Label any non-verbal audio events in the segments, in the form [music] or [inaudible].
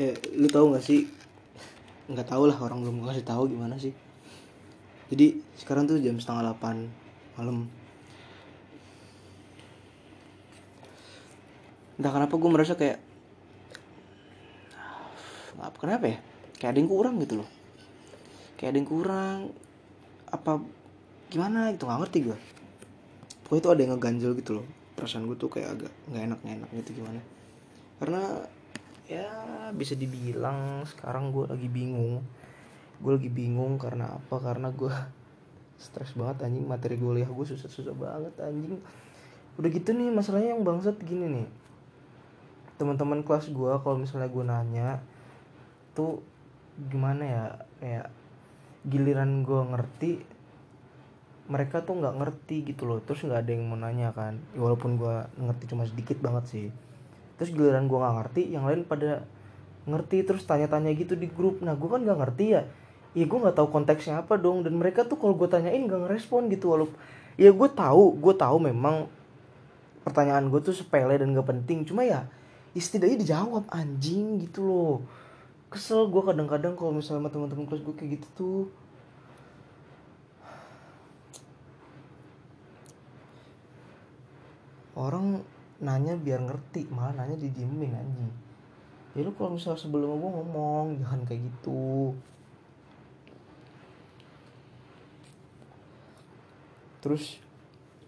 eh lu tahu nggak sih? Nggak tahu lah orang belum ngasih tahu gimana sih. Jadi sekarang tuh jam setengah delapan malam. Entah kenapa gue merasa kayak apa kenapa ya? Kayak ada yang kurang gitu loh. Kayak ada yang kurang. Apa gimana? Gitu nggak ngerti gue pokoknya itu ada yang ngeganjel gitu loh. Perasaan gue tuh kayak agak nggak enak nggak enak gitu gimana. Karena ya bisa dibilang sekarang gue lagi bingung. Gue lagi bingung karena apa? Karena gue [laughs] stres banget anjing. Materi kuliah gue susah-susah banget anjing. Udah gitu nih masalahnya yang bangsat gini nih. Teman-teman kelas gue kalau misalnya gue nanya tuh gimana ya? Kayak giliran gue ngerti mereka tuh nggak ngerti gitu loh. Terus nggak ada yang mau nanya kan. Walaupun gue ngerti cuma sedikit banget sih terus giliran gue nggak ngerti yang lain pada ngerti terus tanya-tanya gitu di grup. Nah gue kan nggak ngerti ya. Ya gue nggak tahu konteksnya apa dong. Dan mereka tuh kalau gue tanyain nggak ngerespon gitu. Walaupun ya gue tahu gue tahu memang pertanyaan gue tuh sepele dan gak penting. Cuma ya setidaknya dijawab anjing gitu loh. Kesel gue kadang-kadang kalau misalnya sama teman-teman kelas gue kayak gitu tuh. Orang nanya biar ngerti malah nanya didiemin anjing. Ya lu kalau misalnya sebelum gue ngomong jangan kayak gitu. Terus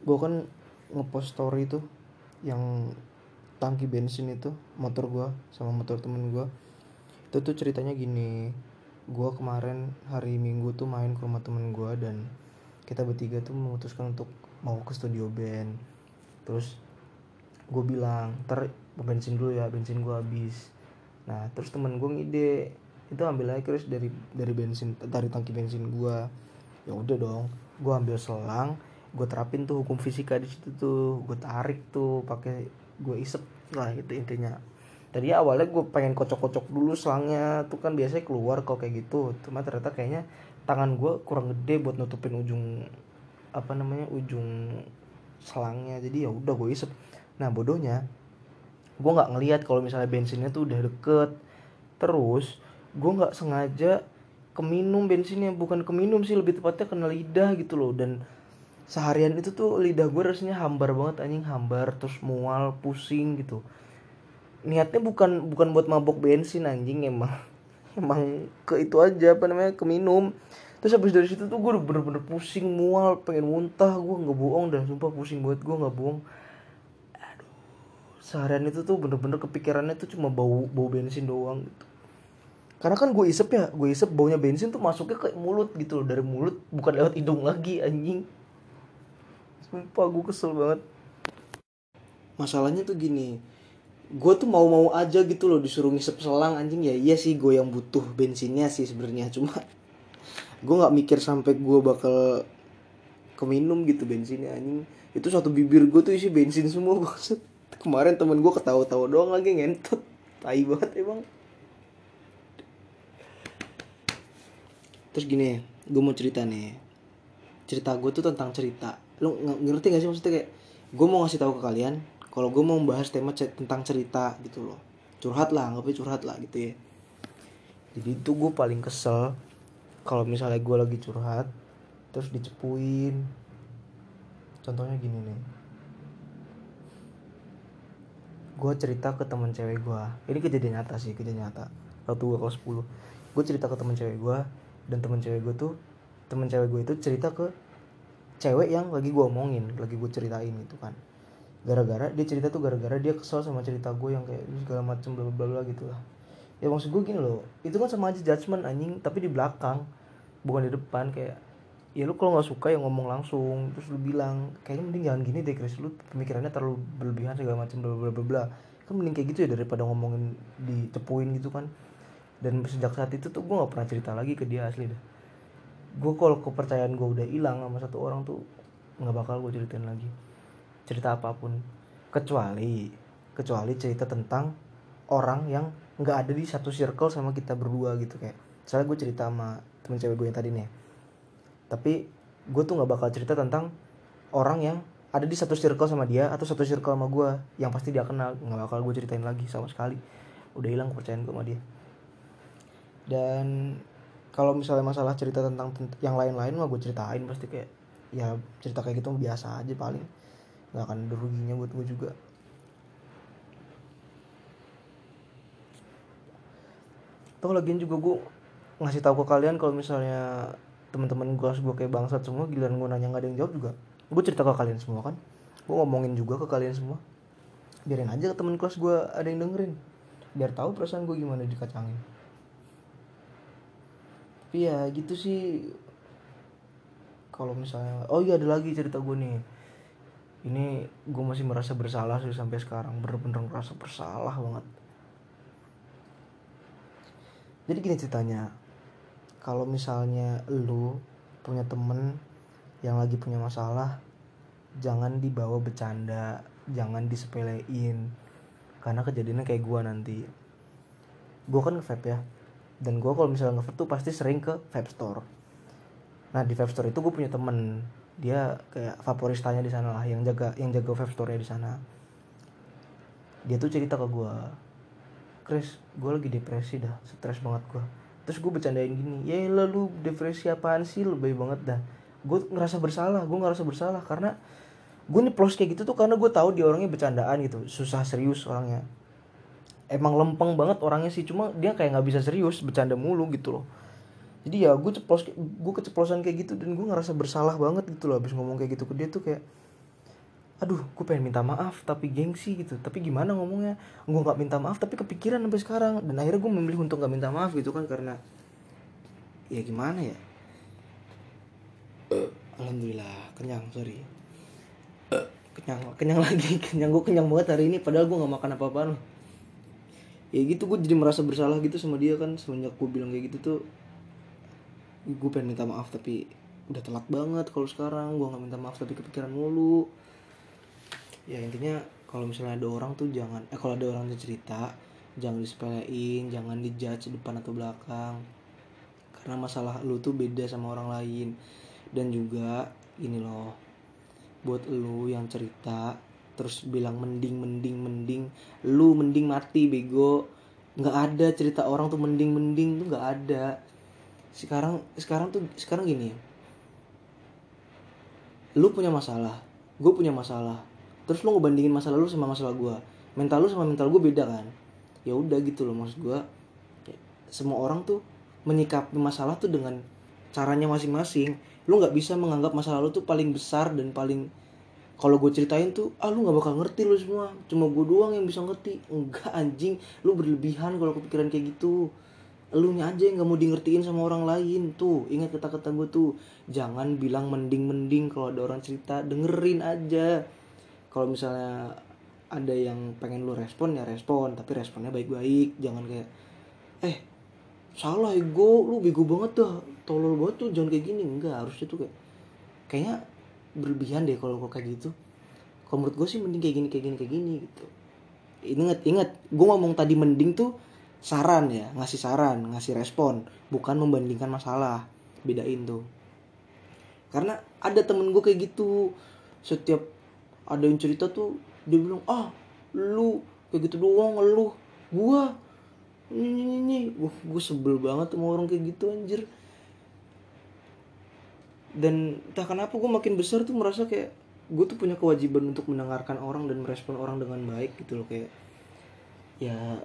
gue kan ngepost story tuh yang tangki bensin itu motor gue sama motor temen gue itu tuh ceritanya gini gue kemarin hari minggu tuh main ke rumah temen gue dan kita bertiga tuh memutuskan untuk mau ke studio band. Terus gue bilang ntar bensin dulu ya bensin gue habis. Nah terus temen gue ngide itu ambil aja terus dari dari bensin dari tangki bensin gue ya udah dong gue ambil selang gue terapin tuh hukum fisika di situ tuh gue tarik tuh pakai gue isep lah itu intinya. Tadi awalnya gue pengen kocok-kocok dulu selangnya tuh kan biasanya keluar kok kayak gitu. Cuma ternyata kayaknya tangan gue kurang gede buat nutupin ujung apa namanya ujung selangnya. Jadi ya udah gue isep nah bodohnya gue nggak ngelihat kalau misalnya bensinnya tuh udah deket. Terus gue nggak sengaja keminum bensinnya. Bukan keminum sih lebih tepatnya kena lidah gitu loh. Dan seharian itu tuh lidah gue rasanya hambar banget anjing. Hambar terus mual pusing gitu. Niatnya bukan bukan buat mabok bensin anjing. Emang [laughs] emang ke itu aja apa namanya ke minum terus habis dari situ tuh gue bener-bener pusing mual pengen muntah. Gue nggak bohong dah sumpah. Pusing banget gue nggak bohong seharian itu tuh bener-bener kepikirannya tuh cuma bau bau bensin doang gitu. Karena kan gue isep ya gue isep baunya bensin tuh masuknya ke mulut gitu loh dari mulut bukan lewat hidung lagi anjing. Sumpah gue kesel banget. Masalahnya tuh gini Gue tuh mau-mau aja gitu loh disuruh ngisep selang anjing. Ya Iya sih gue yang butuh bensinnya sih sebenarnya Cuma [laughs] gue gak mikir sampai gue bakal keminum gitu bensinnya anjing. Itu satu bibir gue tuh isi bensin semua [laughs] maksud Kemarin temen gue ketawa-tawa doang lagi ngentot. Tai banget emang. Terus gini gue mau cerita nih. Cerita gue tuh tentang cerita. Lu ngerti gak sih maksudnya kayak gue mau ngasih tahu ke kalian kalau gue mau membahas tema tentang cerita gitu loh. Curhat lah nggak curhat lah gitu ya. Jadi itu gue paling kesel kalau misalnya gue lagi curhat terus dicepuin. Contohnya gini nih gue cerita ke temen cewek gue ini kejadian nyata sih kejadian nyata. Waktu gue kelas 10 gue cerita ke temen cewek gue dan temen cewek gue tuh temen cewek gue itu cerita ke cewek yang lagi gue omongin lagi gue ceritain gitu kan. Gara-gara dia cerita tuh gara-gara dia kesel sama cerita gue yang kayak segala macem bla bla bla gitu lah. Ya maksud gue gini loh itu kan sama aja judgement anjing tapi di belakang. Bukan di depan kayak ya lu kalau nggak suka ya ngomong langsung. Terus lu bilang kayaknya mending jangan gini deh Chris. Lu pemikirannya terlalu berlebihan segala macam bla bla bla bla. Kan mending kayak gitu ya daripada ngomongin dicepuin gitu kan. Dan sejak saat itu tuh gue nggak pernah cerita lagi ke dia asli deh gue kalau kepercayaan gue udah hilang sama satu orang tuh nggak bakal gue ceritain lagi. Cerita apa pun. Kecuali kecuali cerita tentang orang yang nggak ada di satu circle sama kita berdua gitu kayak. Soalnya gue cerita sama temen cewek gue yang tadi nih tapi gue tuh nggak bakal cerita tentang orang yang ada di satu circle sama dia atau satu circle sama gue yang pasti dia kenal nggak bakal gue ceritain lagi sama sekali. Udah hilang kepercayaan gue sama dia. Dan kalau misalnya masalah cerita tentang tent- yang lain-lain mah gue ceritain pasti kayak ya cerita kayak gitu biasa aja paling. Nggak akan ada ruginya buat gue juga. Tuh lagian juga gue ngasih tahu ke kalian kalau misalnya teman-teman gue gue kayak bangsat semua giliran gue nanya nggak ada yang jawab juga. Gue cerita ke kalian semua kan. Gue ngomongin juga ke kalian semua. Biarin aja teman kelas gue ada yang dengerin. Biar tahu perasaan gue gimana dikacangin. Tapi ya gitu sih. Kalau misalnya oh iya ada lagi cerita gue nih. Ini gue masih merasa bersalah sih sampai sekarang. Bener-bener merasa bersalah banget. Jadi gini ceritanya kalau misalnya lu punya temen yang lagi punya masalah jangan dibawa bercanda jangan disepelein. Karena kejadiannya kayak gua nanti. Gua kan nge-vape ya. Dan gua kalau misalnya nge-vape tuh pasti sering ke vape store. Nah di vape store itu gue punya temen. Dia kayak vaporistanya di sana lah yang jaga yang jaga vape store nya di sana. Dia tuh cerita ke gua Chris gue lagi depresi dah stres banget gue terus gue bercandain gini ya lalu depresi apaan sih? Lebih banget dah. Gue ngerasa bersalah gue ngerasa bersalah karena gue nih plus kayak gitu tuh karena gue tahu dia orangnya bercandaan gitu susah serius orangnya. Emang lempeng banget orangnya sih cuma dia kayak nggak bisa serius bercanda mulu gitu loh. Jadi ya gue ceplos gue keceplosan kayak gitu dan gue ngerasa bersalah banget gitu loh abis ngomong kayak gitu ke dia tuh kayak aduh gue pengen minta maaf tapi gengsi gitu. Tapi gimana ngomongnya? Gue nggak minta maaf tapi kepikiran sampai sekarang. Dan akhirnya gue memilih untuk nggak minta maaf gitu kan karena ya gimana ya? Alhamdulillah kenyang sorry. Kenyang kenyang lagi [laughs] kenyang gue kenyang banget hari ini padahal gue nggak makan apa-apa loh ya gitu gue jadi merasa bersalah gitu sama dia kan semenjak gue bilang kayak gitu tuh. Gue pengen minta maaf tapi udah telat banget kalau sekarang. Gue nggak minta maaf tapi kepikiran mulu ya intinya kalau misalnya ada orang tuh jangan eh kalau ada orang yang cerita jangan disepelein jangan dijudge depan atau belakang. Karena masalah lu tuh beda sama orang lain. Dan juga ini loh buat lu yang cerita terus bilang mending mending mending lu mending mati bego. Nggak ada cerita orang tuh mending mending tuh nggak ada. Sekarang sekarang tuh sekarang gini lu punya masalah gue punya masalah terus lu ngebandingin masalah lu sama masalah gue mental lu sama mental gue beda kan? Ya udah gitu loh maksud gue semua orang tuh menyikapi masalah tuh dengan caranya masing-masing. Lu nggak bisa menganggap masalah lu tuh paling besar dan paling kalau gue ceritain tuh ah lu nggak bakal ngerti lu semua. Cuma gue doang yang bisa ngerti. Enggak anjing. Lu berlebihan kalau kepikiran kayak gitu. Lu nya aja yang nggak mau di ngertiin sama orang lain. Tuh ingat kata-kata gue tuh. Jangan bilang mending mending kalau ada orang cerita. Dengerin aja kalau misalnya ada yang pengen lu respon ya respon. Tapi responnya baik-baik. Jangan kayak eh salah ego. Lu bego banget dah. Tolol banget tuh. Jangan kayak gini. Enggak. Harusnya tuh kayak kayaknya berlebihan deh kalau kayak gitu. Kalau menurut gue sih mending kayak gini kayak gini kayak gini gitu. Ingat ingat. Gue ngomong tadi mending tuh saran ya. Ngasih saran ngasih respon. Bukan membandingkan masalah. Bedain tuh. Karena ada temen gue kayak gitu. Setiap ada yang cerita tuh dia bilang ah lu kayak gitu doang lu gua. Ini ini Wah, gue sebel banget sama orang kayak gitu anjir. Dan entah kenapa gue makin besar tuh merasa kayak gue tuh punya kewajiban untuk mendengarkan orang dan merespon orang dengan baik gitu loh kayak ya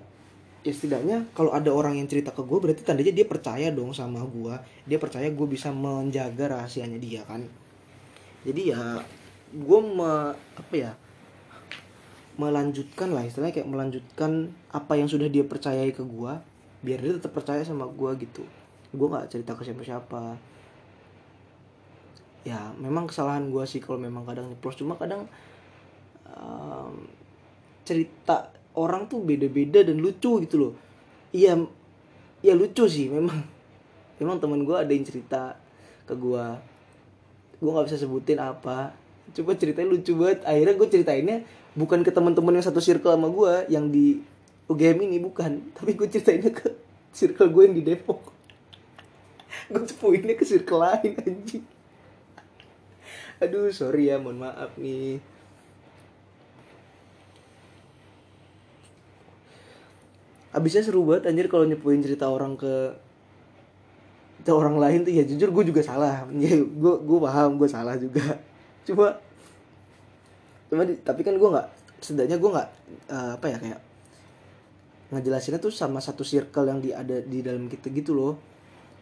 ya setidaknya kalau ada orang yang cerita ke gue berarti tandanya dia percaya dong sama gue dia percaya gue bisa menjaga rahasianya dia kan. Jadi ya gue me, apa ya melanjutkan lah istilahnya kayak melanjutkan apa yang sudah dia percayai ke gue biar dia tetap percaya sama gue gitu. Gue nggak cerita ke siapa-siapa. Ya memang kesalahan gue sih kalau memang kadang nyeplos. Cuma kadang um, cerita orang tuh beda-beda dan lucu gitu loh. Iya ya lucu sih memang. Memang teman gue ada yang cerita ke gue gue nggak bisa sebutin apa coba ceritanya lucu banget. Akhirnya gue ceritainnya bukan ke teman-teman yang satu circle sama gue yang di UGM ini bukan. Tapi gue ceritainnya ke circle gue yang di Depok. Gue cepuinnya ke circle lain anjing. Aduh sorry ya mohon maaf nih. Abisnya seru banget anjir kalau nyepuin cerita orang ke itu orang lain tuh. Ya jujur gue juga salah. [laughs] Ya gue gue paham gue salah juga cuma cuma di- tapi kan gue nggak setidaknya gue nggak eh, apa ya kayak ngejelasinnya tuh sama satu circle yang di ada di dalam kita gitu loh.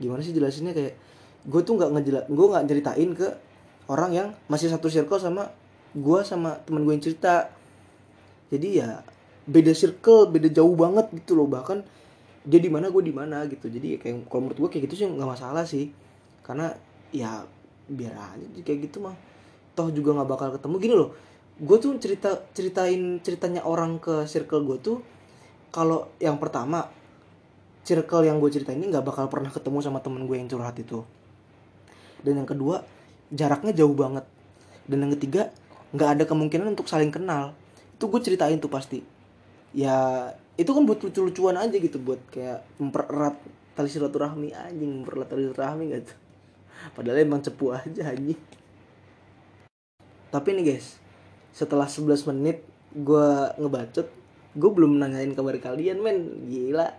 Gimana sih jelasinnya? Kayak gue tuh nggak ngejelas gue nggak ceritain ke orang yang masih satu circle sama gue sama teman gue yang cerita. Jadi ya beda circle beda jauh banget gitu loh. Bahkan dia di mana gue di mana gitu. Jadi ya kayak kalau menurut gue kayak gitu sih nggak masalah sih. Karena ya biar aja kayak gitu mah toh juga nggak bakal ketemu. Gini loh gue tuh cerita ceritain ceritanya orang ke circle gue tuh kalau yang pertama circle yang gue ceritain ini nggak bakal pernah ketemu sama temen gue yang curhat itu. Dan yang kedua jaraknya jauh banget. Dan yang ketiga nggak ada kemungkinan untuk saling kenal. Itu gue ceritain tuh pasti. Ya itu kan buat lucu-lucuan aja gitu buat kayak mempererat tali silaturahmi. Anjing mempererat tali silaturahmi gitu padahal emang cepu aja anjing tapi nih guys setelah 11 menit gue ngebacot gue belum nanyain kabar kalian men. Gila.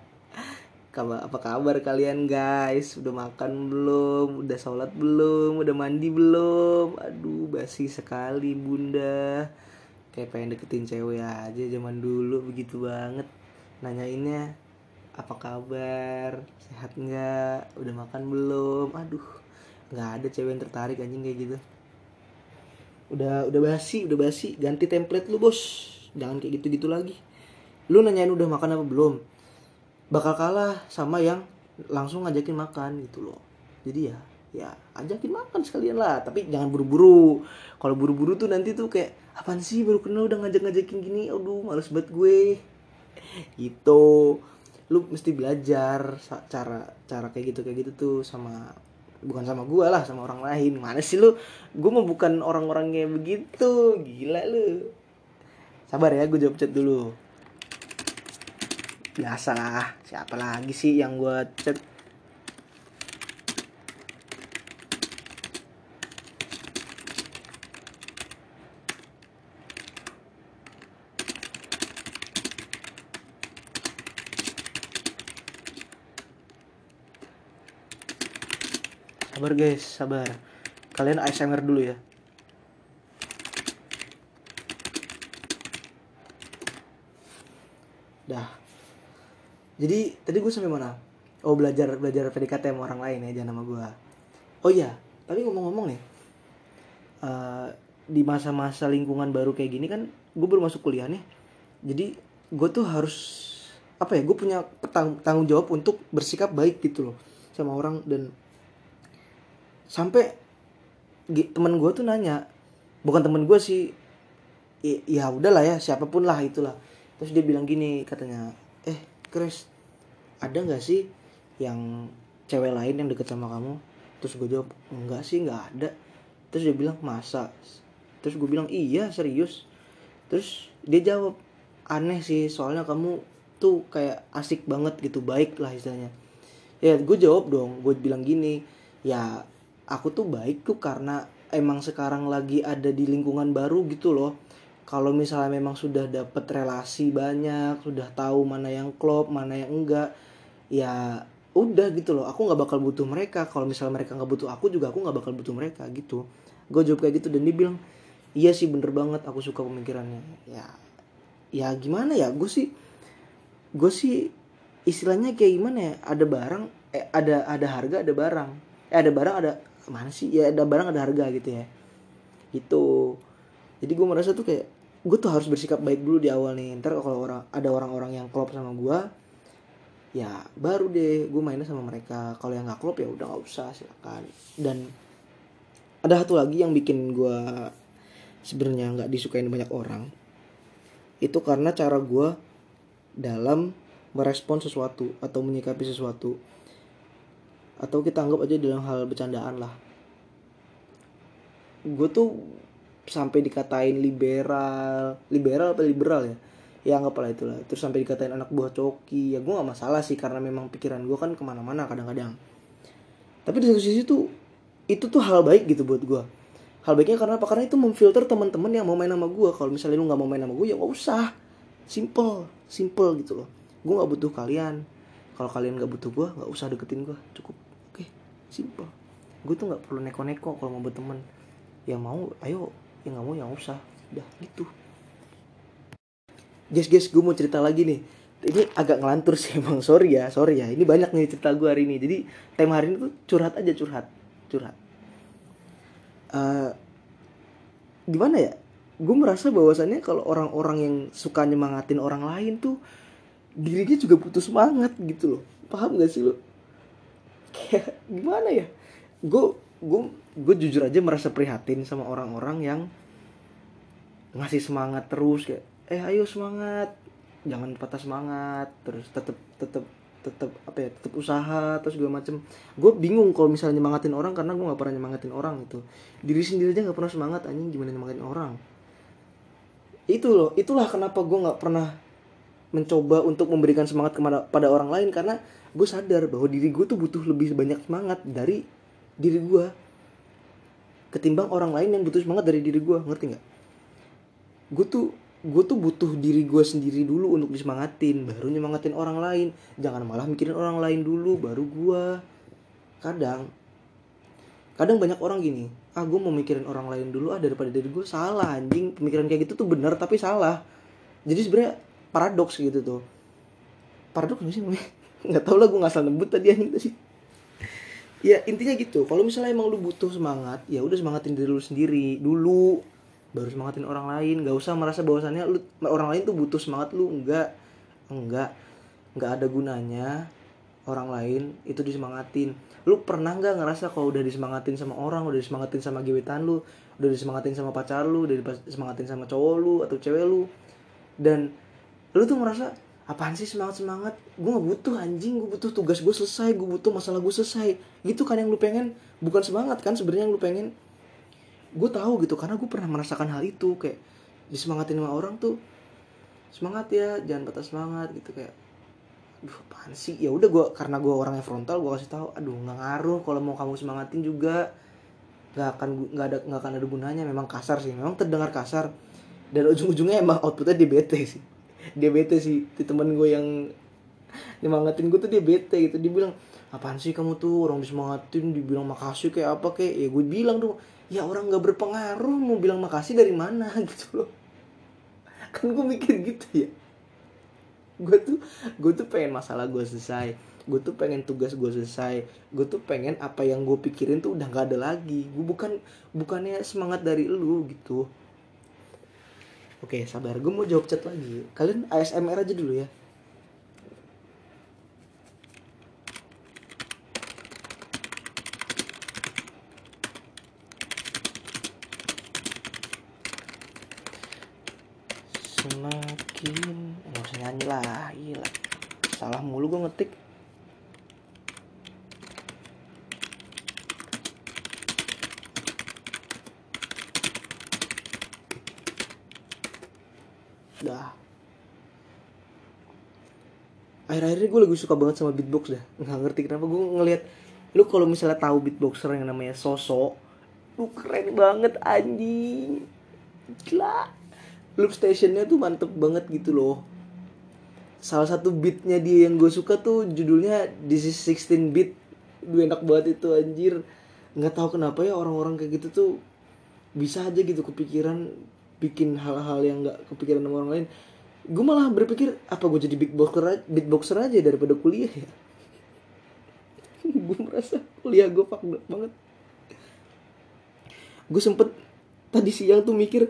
Kabar apa kabar kalian guys? Udah makan belum? Udah sholat belum? Udah mandi belum? Aduh basi sekali bunda. Kayak pengen deketin cewek aja zaman dulu begitu banget. Nanyainnya apa kabar? Sehat nggak? Udah makan belum? Aduh nggak ada cewek yang tertarik anjing kayak gitu udah udah basi udah basi. Ganti template lu bos. Jangan kayak gitu gitu lagi. Lu nanyain udah makan apa belum? Bakal kalah sama yang langsung ngajakin makan gitu loh. Jadi ya ya ajakin makan sekalian lah. Tapi jangan buru-buru. Kalau buru-buru tuh nanti tuh kayak apaan sih? Baru kenal udah ngajak-ngajakin gini. Aduh males banget gue. Gitu. Lu mesti belajar cara cara kayak gitu kayak gitu tuh sama bukan sama gua lah sama orang lain. Mana sih lu? Gue mau bukan orang-orang kayak begitu. Gila lu. Sabar ya gue jawab chat dulu. Biasalah siapa lagi sih yang gua chat sabar guys sabar. Kalian ASMR dulu ya. Dah. Jadi tadi gue sampai mana? Oh belajar belajar PDKT sama orang lain ya jangan sama gue oh iya. Tapi ngomong-ngomong nih eh, di masa-masa lingkungan baru kayak gini kan gue baru masuk kuliah nih. Jadi gue tuh harus apa ya gue punya petang- tanggung jawab untuk bersikap baik gitu loh sama orang dan sampai temen gue tuh nanya bukan temen gue sih ya udahlah ya siapa pun lah itulah. Terus dia bilang gini katanya eh Chris ada nggak sih yang cewek lain yang deket sama kamu? Terus gue jawab enggak sih nggak ada. Terus dia bilang masa? Terus gue bilang iya serius. Terus dia jawab aneh sih soalnya kamu tuh kayak asik banget gitu baik lah istilahnya. Ya gue jawab dong gue bilang gini ya aku tuh baik tuh karena emang sekarang lagi ada di lingkungan baru gitu loh. Kalau misalnya memang sudah dapet relasi banyak sudah tahu mana yang klop mana yang enggak ya udah gitu loh. Aku nggak bakal butuh mereka. Kalau misalnya mereka nggak butuh aku juga aku nggak bakal butuh mereka gitu. Gue jawab kayak gitu dan dia bilang iya sih bener banget aku suka pemikirannya. Ya ya gimana ya? Gue sih gue sih istilahnya kayak gimana ya? Ada barang eh, ada ada harga ada barang. Eh ada barang ada mana sih? Ya ada barang ada harga gitu ya. Gitu. Jadi gue merasa tuh kayak gue tuh harus bersikap baik dulu di awal nih. Ntar kalau orang ada orang-orang yang klop sama gue ya baru deh gue mainnya sama mereka. Kalau yang nggak klop ya udah nggak usah silakan. Dan ada satu lagi yang bikin gue sebenarnya nggak disukain banyak orang itu karena cara gue dalam merespon sesuatu atau menyikapi sesuatu atau kita anggap aja dalam hal bercandaan lah. Gue tuh sampai dikatain liberal. Liberal apa liberal ya? Ya anggaplah itulah. Terus sampai dikatain anak buah coki. Ya gue nggak masalah sih karena memang pikiran gue kan ke mana-mana kadang-kadang. Tapi di satu sisi tuh itu tuh hal baik gitu buat gue hal baiknya karena apa? Karena itu memfilter teman-teman yang mau main sama gue kalau misalnya lu nggak mau main sama gue ya nggak usah. Simple. Simple gitu loh. Gue nggak butuh kalian. Kalau kalian nggak butuh gue nggak usah deketin gue cukup simple gue tuh nggak perlu neko-neko kalau mau berteman. Yang mau ayo. Yang nggak mau yang usah. Udah gitu. Guys guys gue mau cerita lagi nih. Ini agak ngelantur sih [laughs] emang. Sorry ya sorry ya. Ini banyak nih cerita gue hari ini. Jadi tema hari ini tuh curhat aja curhat. Curhat. Uh, gimana ya? Gue merasa bahwasannya kalau orang-orang yang suka nyemangatin orang lain tuh dirinya juga butuh semangat gitu loh. Paham gak sih lo kayak gimana ya? Gue gue gue jujur aja merasa prihatin sama orang-orang yang ngasih semangat terus kayak eh ayo semangat jangan patah semangat terus tetep tetep tetep apa ya tetep usaha terus gue macem. Gue bingung kalau misalnya nyemangatin orang karena gue nggak pernah nyemangatin orang itu diri sendiri aja nggak pernah semangat anjing gimana nyemangatin orang? Itu loh itulah kenapa gue nggak pernah mencoba untuk memberikan semangat kepada pada orang lain karena gue sadar bahwa diri gue tuh butuh lebih banyak semangat dari diri gue ketimbang orang lain yang butuh semangat dari diri gue ngerti nggak? Gue tuh gue tuh butuh diri gue sendiri dulu untuk disemangatin baru nyemangatin orang lain. Jangan malah mikirin orang lain dulu baru gue kadang kadang banyak orang gini ah gue mau mikirin orang lain dulu ah daripada diri gue salah anjing. Pemikiran kayak gitu tuh bener tapi salah. Jadi sebenarnya paradoks gitu tuh. Paradoks sih nggak tau lah gue nggak salah nebut tadi anjing sih. Ya intinya gitu. Kalau misalnya emang lu butuh semangat ya udah semangatin diri lu sendiri dulu baru semangatin orang lain. Nggak usah merasa bahwasannya lu orang lain tuh butuh semangat lu. Enggak enggak nggak ada gunanya orang lain itu disemangatin. Lu pernah nggak ngerasa kalau udah disemangatin sama orang udah disemangatin sama gebetan lu udah disemangatin sama pacar lu udah disemangatin sama cowok lu atau cewek lu dan lu tuh merasa apaan sih semangat semangat? Gue gak butuh anjing. Gue butuh tugas gue selesai. Gue butuh masalah gue selesai. Gitu kan yang lu pengen. Bukan semangat kan sebenarnya yang lu pengen. Gue tahu gitu karena gue pernah merasakan hal itu. Kayak disemangatin sama orang tuh semangat ya jangan patah semangat gitu. Kayak aduh apaan sih? Ya udah gue karena gue orangnya frontal gue kasih tahu aduh nggak ngaruh kalau mau kamu semangatin juga. Nggak akan nggak ada nggak akan ada gunanya. Memang kasar sih. Memang terdengar kasar. Dan ujung-ujungnya emang outputnya di bete sih dia bete sih di temen gue yang nyemangatin gue tuh dia bete gitu. Dia bilang apaan sih kamu tuh? Orang disemangatin dibilang makasih kayak apa kayak? Ya gue bilang tuh ya orang nggak berpengaruh mau bilang makasih dari mana? [laughs] Gitu loh. Kan gue mikir gitu ya. Gue tuh gue tuh pengen masalah gue selesai. Gue tuh pengen tugas gue selesai. Gue tuh pengen apa yang gue pikirin tuh udah gak ada lagi. Gue bukan bukannya semangat dari lu gitu Oke, sabar. Gue mau jawab chat lagi. Kalian ASMR aja dulu ya. Semakin nggak usah nyanyi lah, gila. Salah mulu gue ngetik. dah akhir-akhir ini gue suka banget sama beatbox dah. Nggak ngerti kenapa gue ngelihat lu kalau misalnya tahu beatboxer yang namanya Soso lu keren banget anjing. Gila. Loop stationnya tuh mantep banget gitu loh. Salah satu beatnya dia yang gue suka tuh judulnya This is 16 beat. Gue enak banget itu anjir. Nggak tahu kenapa ya orang-orang kayak gitu tuh bisa aja gitu kepikiran bikin hal-hal yang nggak kepikiran sama orang lain gue malah berpikir apa gue jadi beatboxer beatboxer aja daripada kuliah ya? [laughs] Gue merasa kuliah gue fuck banget. Gue sempet tadi siang tuh mikir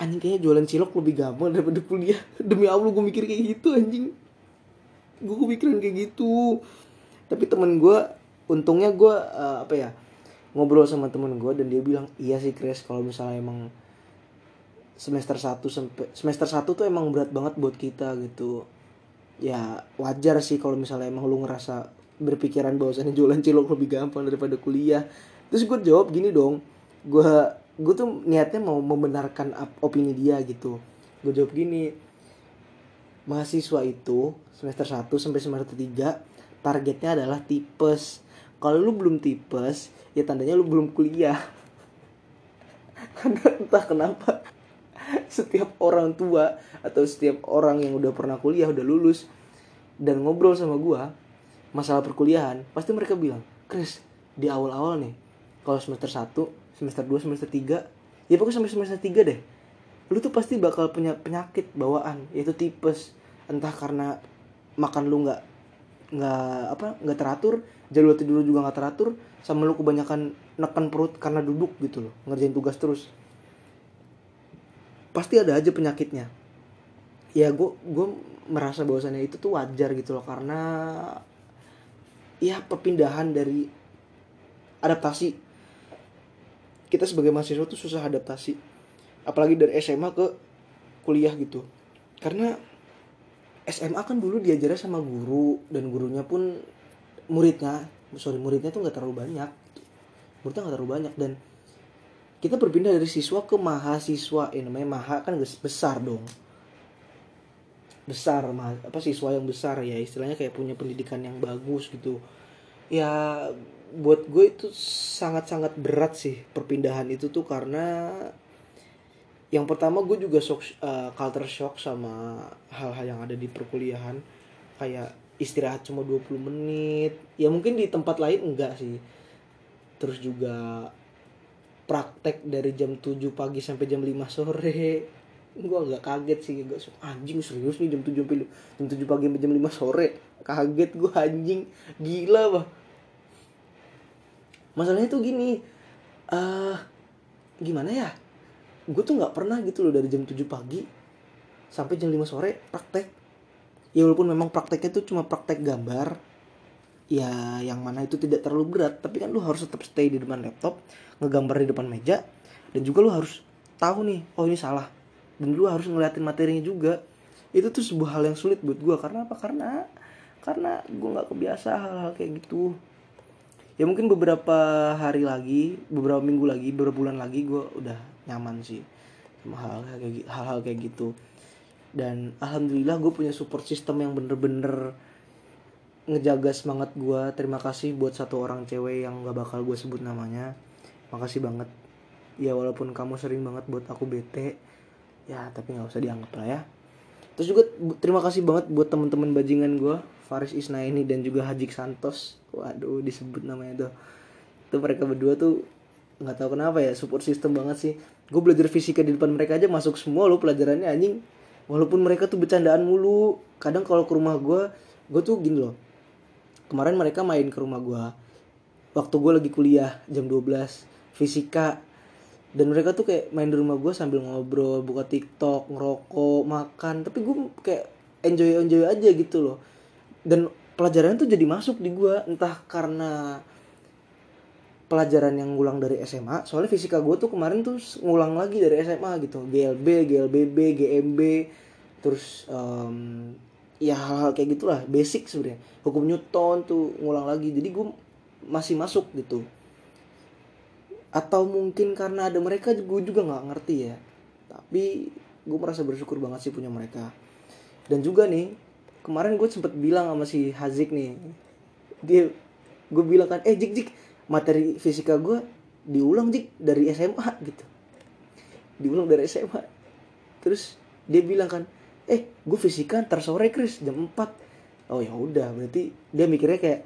anjing kayaknya jualan cilok lebih gampang daripada kuliah. [laughs] Demi allah gue mikir kayak gitu anjing. Gue kepikiran kayak gitu. Tapi temen gue untungnya gue uh, apa ya ngobrol sama temen gue dan dia bilang iya sih Chris kalau misalnya emang semester 1 sampai semester 1 tuh emang berat banget buat kita gitu. Ya wajar sih kalau misalnya emang lu ngerasa berpikiran bahwasannya jualan cilok lebih gampang daripada kuliah. Terus gue jawab gini dong gue gue tuh niatnya mau membenarkan opini dia gitu. Gue jawab gini mahasiswa itu semester 1 sampai semester 3 targetnya adalah tipes. Kalau lu belum tipes ya tandanya lu belum kuliah. [laughs] Karena entah kenapa [laughs] setiap orang tua atau setiap orang yang udah pernah kuliah udah lulus dan ngobrol sama gue masalah perkuliahan pasti mereka bilang Chris di awal-awal nih kalau semester 1 semester 2 semester 3 ya pokoknya sampai semester 3 deh lu tuh pasti bakal punya penyakit bawaan yaitu tipes. Entah karena makan lu nggak nggak apa nggak teratur jadwal tidur lu juga nggak teratur sama lu kebanyakan neken perut karena duduk gitu loh ngerjain tugas terus pasti ada aja penyakitnya. Ya gue gue merasa bahwasannya itu tuh wajar gitu loh karena ya perpindahan dari adaptasi. Kita sebagai mahasiswa tuh susah adaptasi apalagi dari SMA ke kuliah gitu. Karena SMA kan dulu diajarnya sama guru dan gurunya pun muridnya sorry muridnya tuh nggak terlalu banyak. Muridnya nggak terlalu banyak dan kita berpindah dari siswa ke mahasiswa. Ini namanya maha kan besar dong. Besar apa siswa yang besar ya. Istilahnya kayak punya pendidikan yang bagus gitu. Ya buat gue itu sangat-sangat berat sih perpindahan itu tuh karena yang pertama gue juga shock, uh, culture shock sama hal-hal yang ada di perkuliahan. Kayak istirahat cuma 20 menit. Ya mungkin di tempat lain enggak sih. Terus juga praktek dari jam 7 pagi sampai jam 5 sore. Gue agak kaget sih gak anjing serius nih jam 7 sampai jam 7 pagi sampai jam 5 sore. Kaget gue anjing gila bah masalahnya tuh gini uh, gimana ya? Gue tuh nggak pernah gitu loh dari jam 7 pagi sampai jam 5 sore praktek. Ya walaupun memang prakteknya tuh cuma praktek gambar ya yang mana itu tidak terlalu berat. Tapi kan lu harus tetap stay di depan laptop ngegambar di depan meja dan juga lu harus tahu nih oh ini salah. Dan lu harus ngeliatin materinya juga. Itu tuh sebuah hal yang sulit buat gue karena apa? Karena karena gue nggak kebiasa hal-hal kayak gitu. Ya mungkin beberapa hari lagi beberapa minggu lagi beberapa bulan lagi gue udah nyaman sih sama hal-hal kayak hal-hal kayak gitu. Dan alhamdulillah gue punya support system yang bener-bener ngejaga semangat gue terima kasih buat satu orang cewek yang gak bakal gue sebut namanya. Makasih banget. Ya walaupun kamu sering banget buat aku bete. Ya tapi nggak usah dianggap lah ya. Terus juga terima kasih banget buat teman-teman bajingan gue Faris Isnaini dan juga Hajik Santos. Waduh disebut namanya tuh. Itu mereka berdua tuh nggak tahu kenapa ya support system banget sih. Gue belajar fisika di depan mereka aja masuk semua lo pelajarannya anjing. Walaupun mereka tuh bercandaan mulu. Kadang kalau ke rumah gue gue tuh gini loh kemarin mereka main ke rumah gue waktu gue lagi kuliah jam 12 fisika. Dan mereka tuh kayak main di rumah gue sambil ngobrol buka tiktok ngerokok makan. Tapi gue kayak enjoy enjoy aja gitu loh. Dan pelajaran tuh jadi masuk di gue entah karena pelajaran yang ngulang dari SMA soalnya fisika gue tuh kemarin tuh ngulang lagi dari SMA gitu. GLB GLBB GMB terus um, ya hal-hal kayak gitulah basic sebenarnya. Hukum Newton tuh ngulang lagi jadi gue masih masuk gitu. Atau mungkin karena ada mereka gue juga nggak ngerti ya. Tapi gue merasa bersyukur banget sih punya mereka. Dan juga nih kemarin gue sempet bilang sama si Hazik nih. Dia gue bilang kan eh jik jik materi fisika gue diulang jik dari SMA gitu. Diulang dari SMA terus dia bilang kan eh gue fisika ntar sore Chris jam 4 oh ya udah berarti dia mikirnya kayak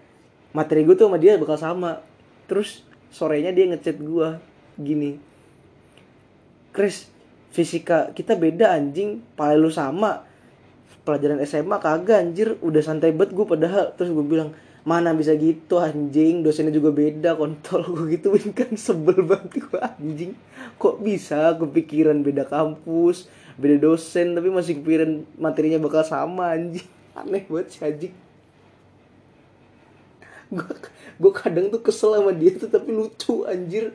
materi gue tuh sama dia bakal sama. Terus sorenya dia ngechat gue gini Chris fisika kita beda anjing. Paling lu sama. Pelajaran SMA kagak anjir. Udah santai banget gue padahal. Terus gue bilang mana bisa gitu anjing? Dosennya juga beda kontol gue gituin kan. [laughs] Sebel banget gue anjing. Kok bisa? Kepikiran beda kampus beda dosen tapi masih kepikiran materinya bakal sama anjing. [laughs] Aneh banget si anjing. Gue gue kadang tuh kesel sama dia tuh tapi lucu anjir.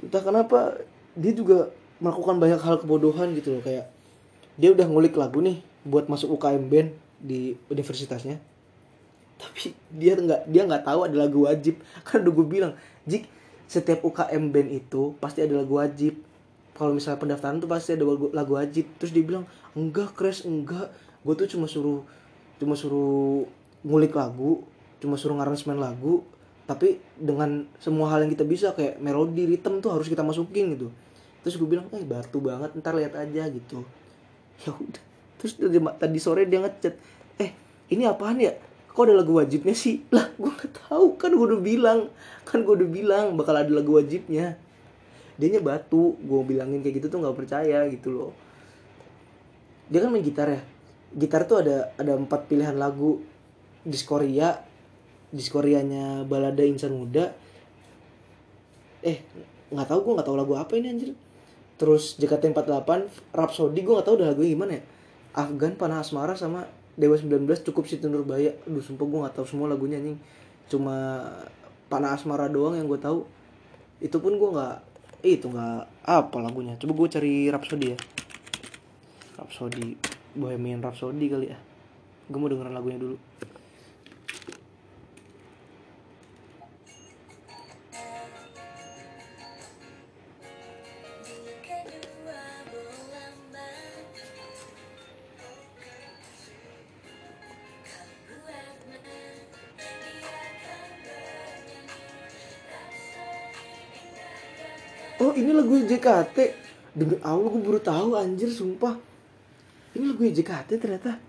Entah kenapa dia juga melakukan banyak hal kebodohan gitu loh. Kayak dia udah ngulik lagu nih buat masuk UKM band di universitasnya tapi dia nggak dia nggak tahu ada lagu wajib. [laughs] Kan udah gue bilang jik setiap UKM band itu pasti ada lagu wajib. Kalau misalnya pendaftaran tuh pasti ada lagu, lagu wajib. Terus dia bilang enggak crash enggak. Gue tuh cuma suruh cuma suruh ngulik lagu cuma suruh ngaransemen lagu. Tapi dengan semua hal yang kita bisa kayak melodi ritme tuh harus kita masukin gitu. Terus gue bilang eh batu banget ntar lihat aja gitu. [laughs] Ya udah. Terus tadi sore dia ngechat eh ini apaan ya kok ada lagu wajibnya sih? Lah gue nggak tahu. Kan gue udah bilang. Kan gue udah bilang bakal ada lagu wajibnya. Dia batu. Gue bilangin kayak gitu tuh nggak percaya gitu loh. Dia kan main gitar ya? Gitar tuh ada ada empat pilihan lagu. Diskoria diskorianya balada insan muda. Eh nggak tahu gue nggak tahu lagu apa ini anjir. Terus JKT48 Rhapsody gue nggak tahu udah lagunya gimana ya. Afgan Panah Asmara sama Dewa 19 cukup Siti Nurbaya aduh sumpah gue nggak tahu semua lagunya anjing. Cuma Panah Asmara doang yang gue tahu. Itu pun gue nggak eh, itu nggak apa lagunya. Coba gue cari Rhapsody ya. Rhapsody Bohemian Rhapsody kali ya. Gue mau dengerin lagunya dulu ini lagu JKT Demi Allah gue baru tahu anjir sumpah. Ini lagu JKT ternyata.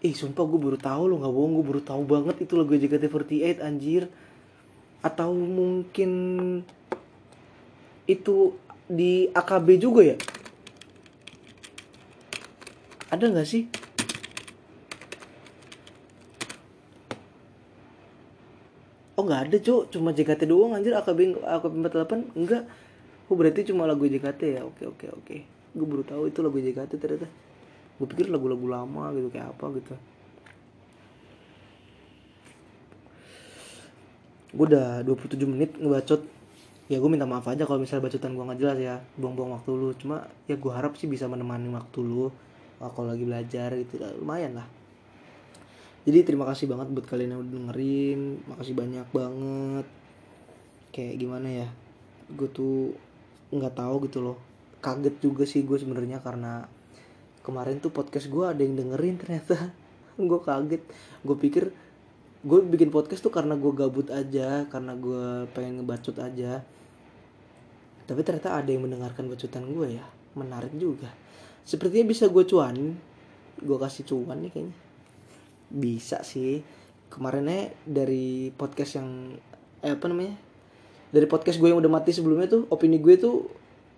Ih sumpah gue baru tahu loh nggak bohong gue baru tahu banget itu lagu JKT48 anjir. Atau mungkin itu di AKB juga ya ada nggak sih? Oh nggak ada cok cuma JKT doang anjir. AKB AKB 48 enggak. Oh berarti cuma lagu JKT ya? Oke oke oke. Gue baru tahu itu lagu JKT ternyata. Gue pikir lagu-lagu lama gitu kayak apa gitu. Gue udah 27 menit ngebacot. Ya gue minta maaf aja kalau misalnya bacotan gue nggak jelas ya. Buang-buang waktu lu. Cuma ya gue harap sih bisa menemani waktu lu kalau lagi belajar gitu ya, lumayan lah. Jadi terima kasih banget buat kalian yang udah dengerin. Makasih banyak banget. Kayak gimana ya gue tuh nggak tahu gitu loh. Kaget juga sih gue sebenarnya karena kemarin tuh podcast gue ada yang dengerin ternyata. [laughs] Gue kaget. Gue pikir gue bikin podcast tuh karena gue gabut aja karena gue pengen ngebacot aja. Tapi ternyata ada yang mendengarkan bacotan gue ya menarik juga. Sepertinya bisa gue cuan. Gue kasih cuan nih kayaknya. Bisa sih. Kemarinnya dari podcast yang eh, apa namanya? Dari podcast gue yang udah mati sebelumnya tuh opini gue tuh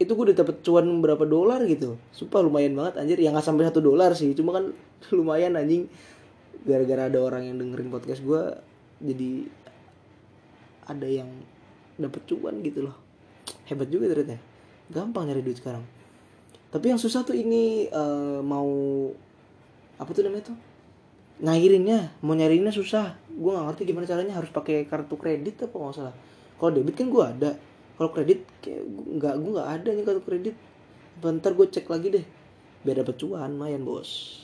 itu gue udah dapet cuan berapa dolar gitu. Sumpah lumayan banget anjir. Yang nggak sampai satu dolar sih cuma kan [laughs] lumayan anjing. Gara-gara ada orang yang dengerin podcast gue jadi ada yang dapet cuan gitu loh. Hebat juga ternyata. Ya. gampang nyari duit sekarang tapi yang susah tuh ini eh, mau apa tuh namanya tuh? Ngairinnya mau nyariinnya susah. Gue nggak ngerti gimana caranya harus pakai kartu kredit apa nggak salah. Kalau debit kan gue ada. Kalau kredit kayak nggak gue nggak ada nih kartu kredit. Bentar gue cek lagi deh. Biar dapet cuan lumayan bos.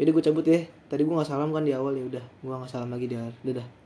Jadi gue cabut ya. Tadi gue nggak salam kan di awal ya udah. Gue nggak salam lagi di dadah